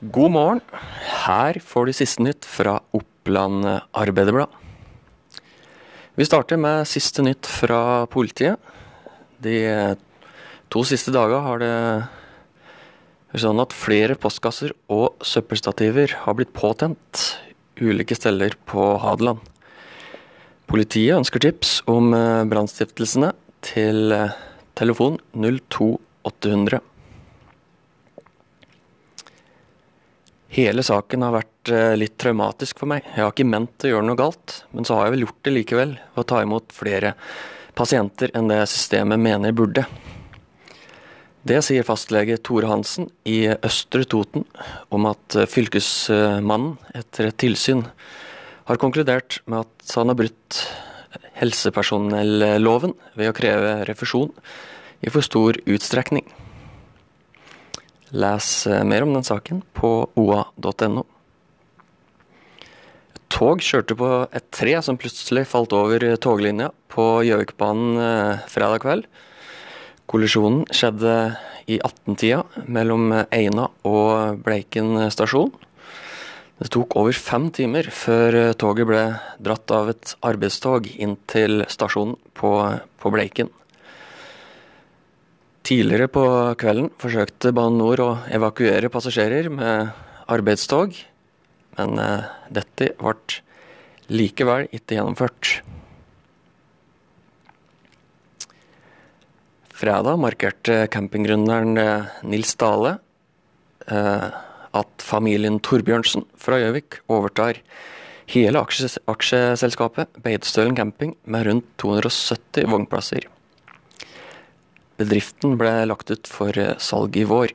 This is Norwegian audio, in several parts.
God morgen. Her får du siste nytt fra Oppland Arbeiderblad. Vi starter med siste nytt fra politiet. De to siste dager har det sånn at flere postkasser og søppelstativer har blitt påtent ulike steder på Hadeland. Politiet ønsker tips om brannstiftelsene til telefon 02800. Hele saken har vært eh, litt traumatisk for meg. Jeg har ikke ment å gjøre noe galt, men så har jeg vel gjort det likevel, ved å ta imot flere pasienter enn det systemet mener burde. Det sier fastlege Tore Hansen i Østre Toten om at eh, fylkesmannen etter et tilsyn har konkludert med at han har brutt helsepersonelloven ved å kreve refusjon i for stor utstrekning. Les eh, mer om den saken på oa.no. Et tog kjørte på et tre som plutselig falt over toglinja på Gjøvikbanen eh, fredag kveld. Kollisjonen skjedde i 18-tida mellom Eina og Bleiken stasjon. Det tok over fem timer før toget ble dratt av et arbeidstog inn til stasjonen på, på Bleiken. Tidligere på kvelden forsøkte Bane NOR å evakuere passasjerer med arbeidstog, men eh, dette ble likevel ikke gjennomført. Fredag markerte campinggründeren eh, Nils Dale eh, at familien Torbjørnsen fra Gjøvik overtar hele aksjeselskapet Beitostølen camping med rundt 270 vognplasser. Bedriften ble lagt ut for eh, salg i vår.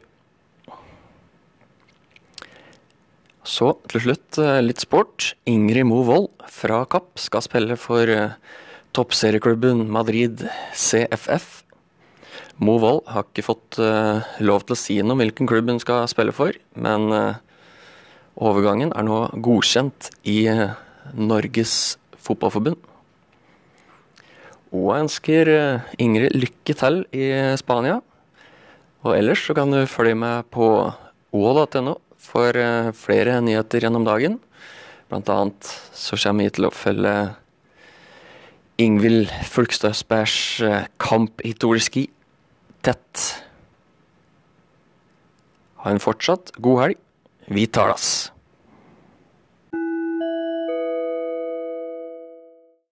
Så til slutt eh, litt sport. Ingrid Mo Wold fra Kapp skal spille for eh, toppserieklubben Madrid CFF. Mo Wold har ikke fått lov til å si noe om hvilken klubb hun skal spille for, men overgangen er nå godkjent i Norges Fotballforbund. Og ønsker eh, Ingrid lykke til i Spania. Og ellers så kan du følge med på o.no for eh, flere nyheter gjennom dagen. Blant annet så kommer vi til å følge Ingvild Fulkstøsbergs eh, kamp i Tour Ski tett. Ha en fortsatt god helg. Vi talas.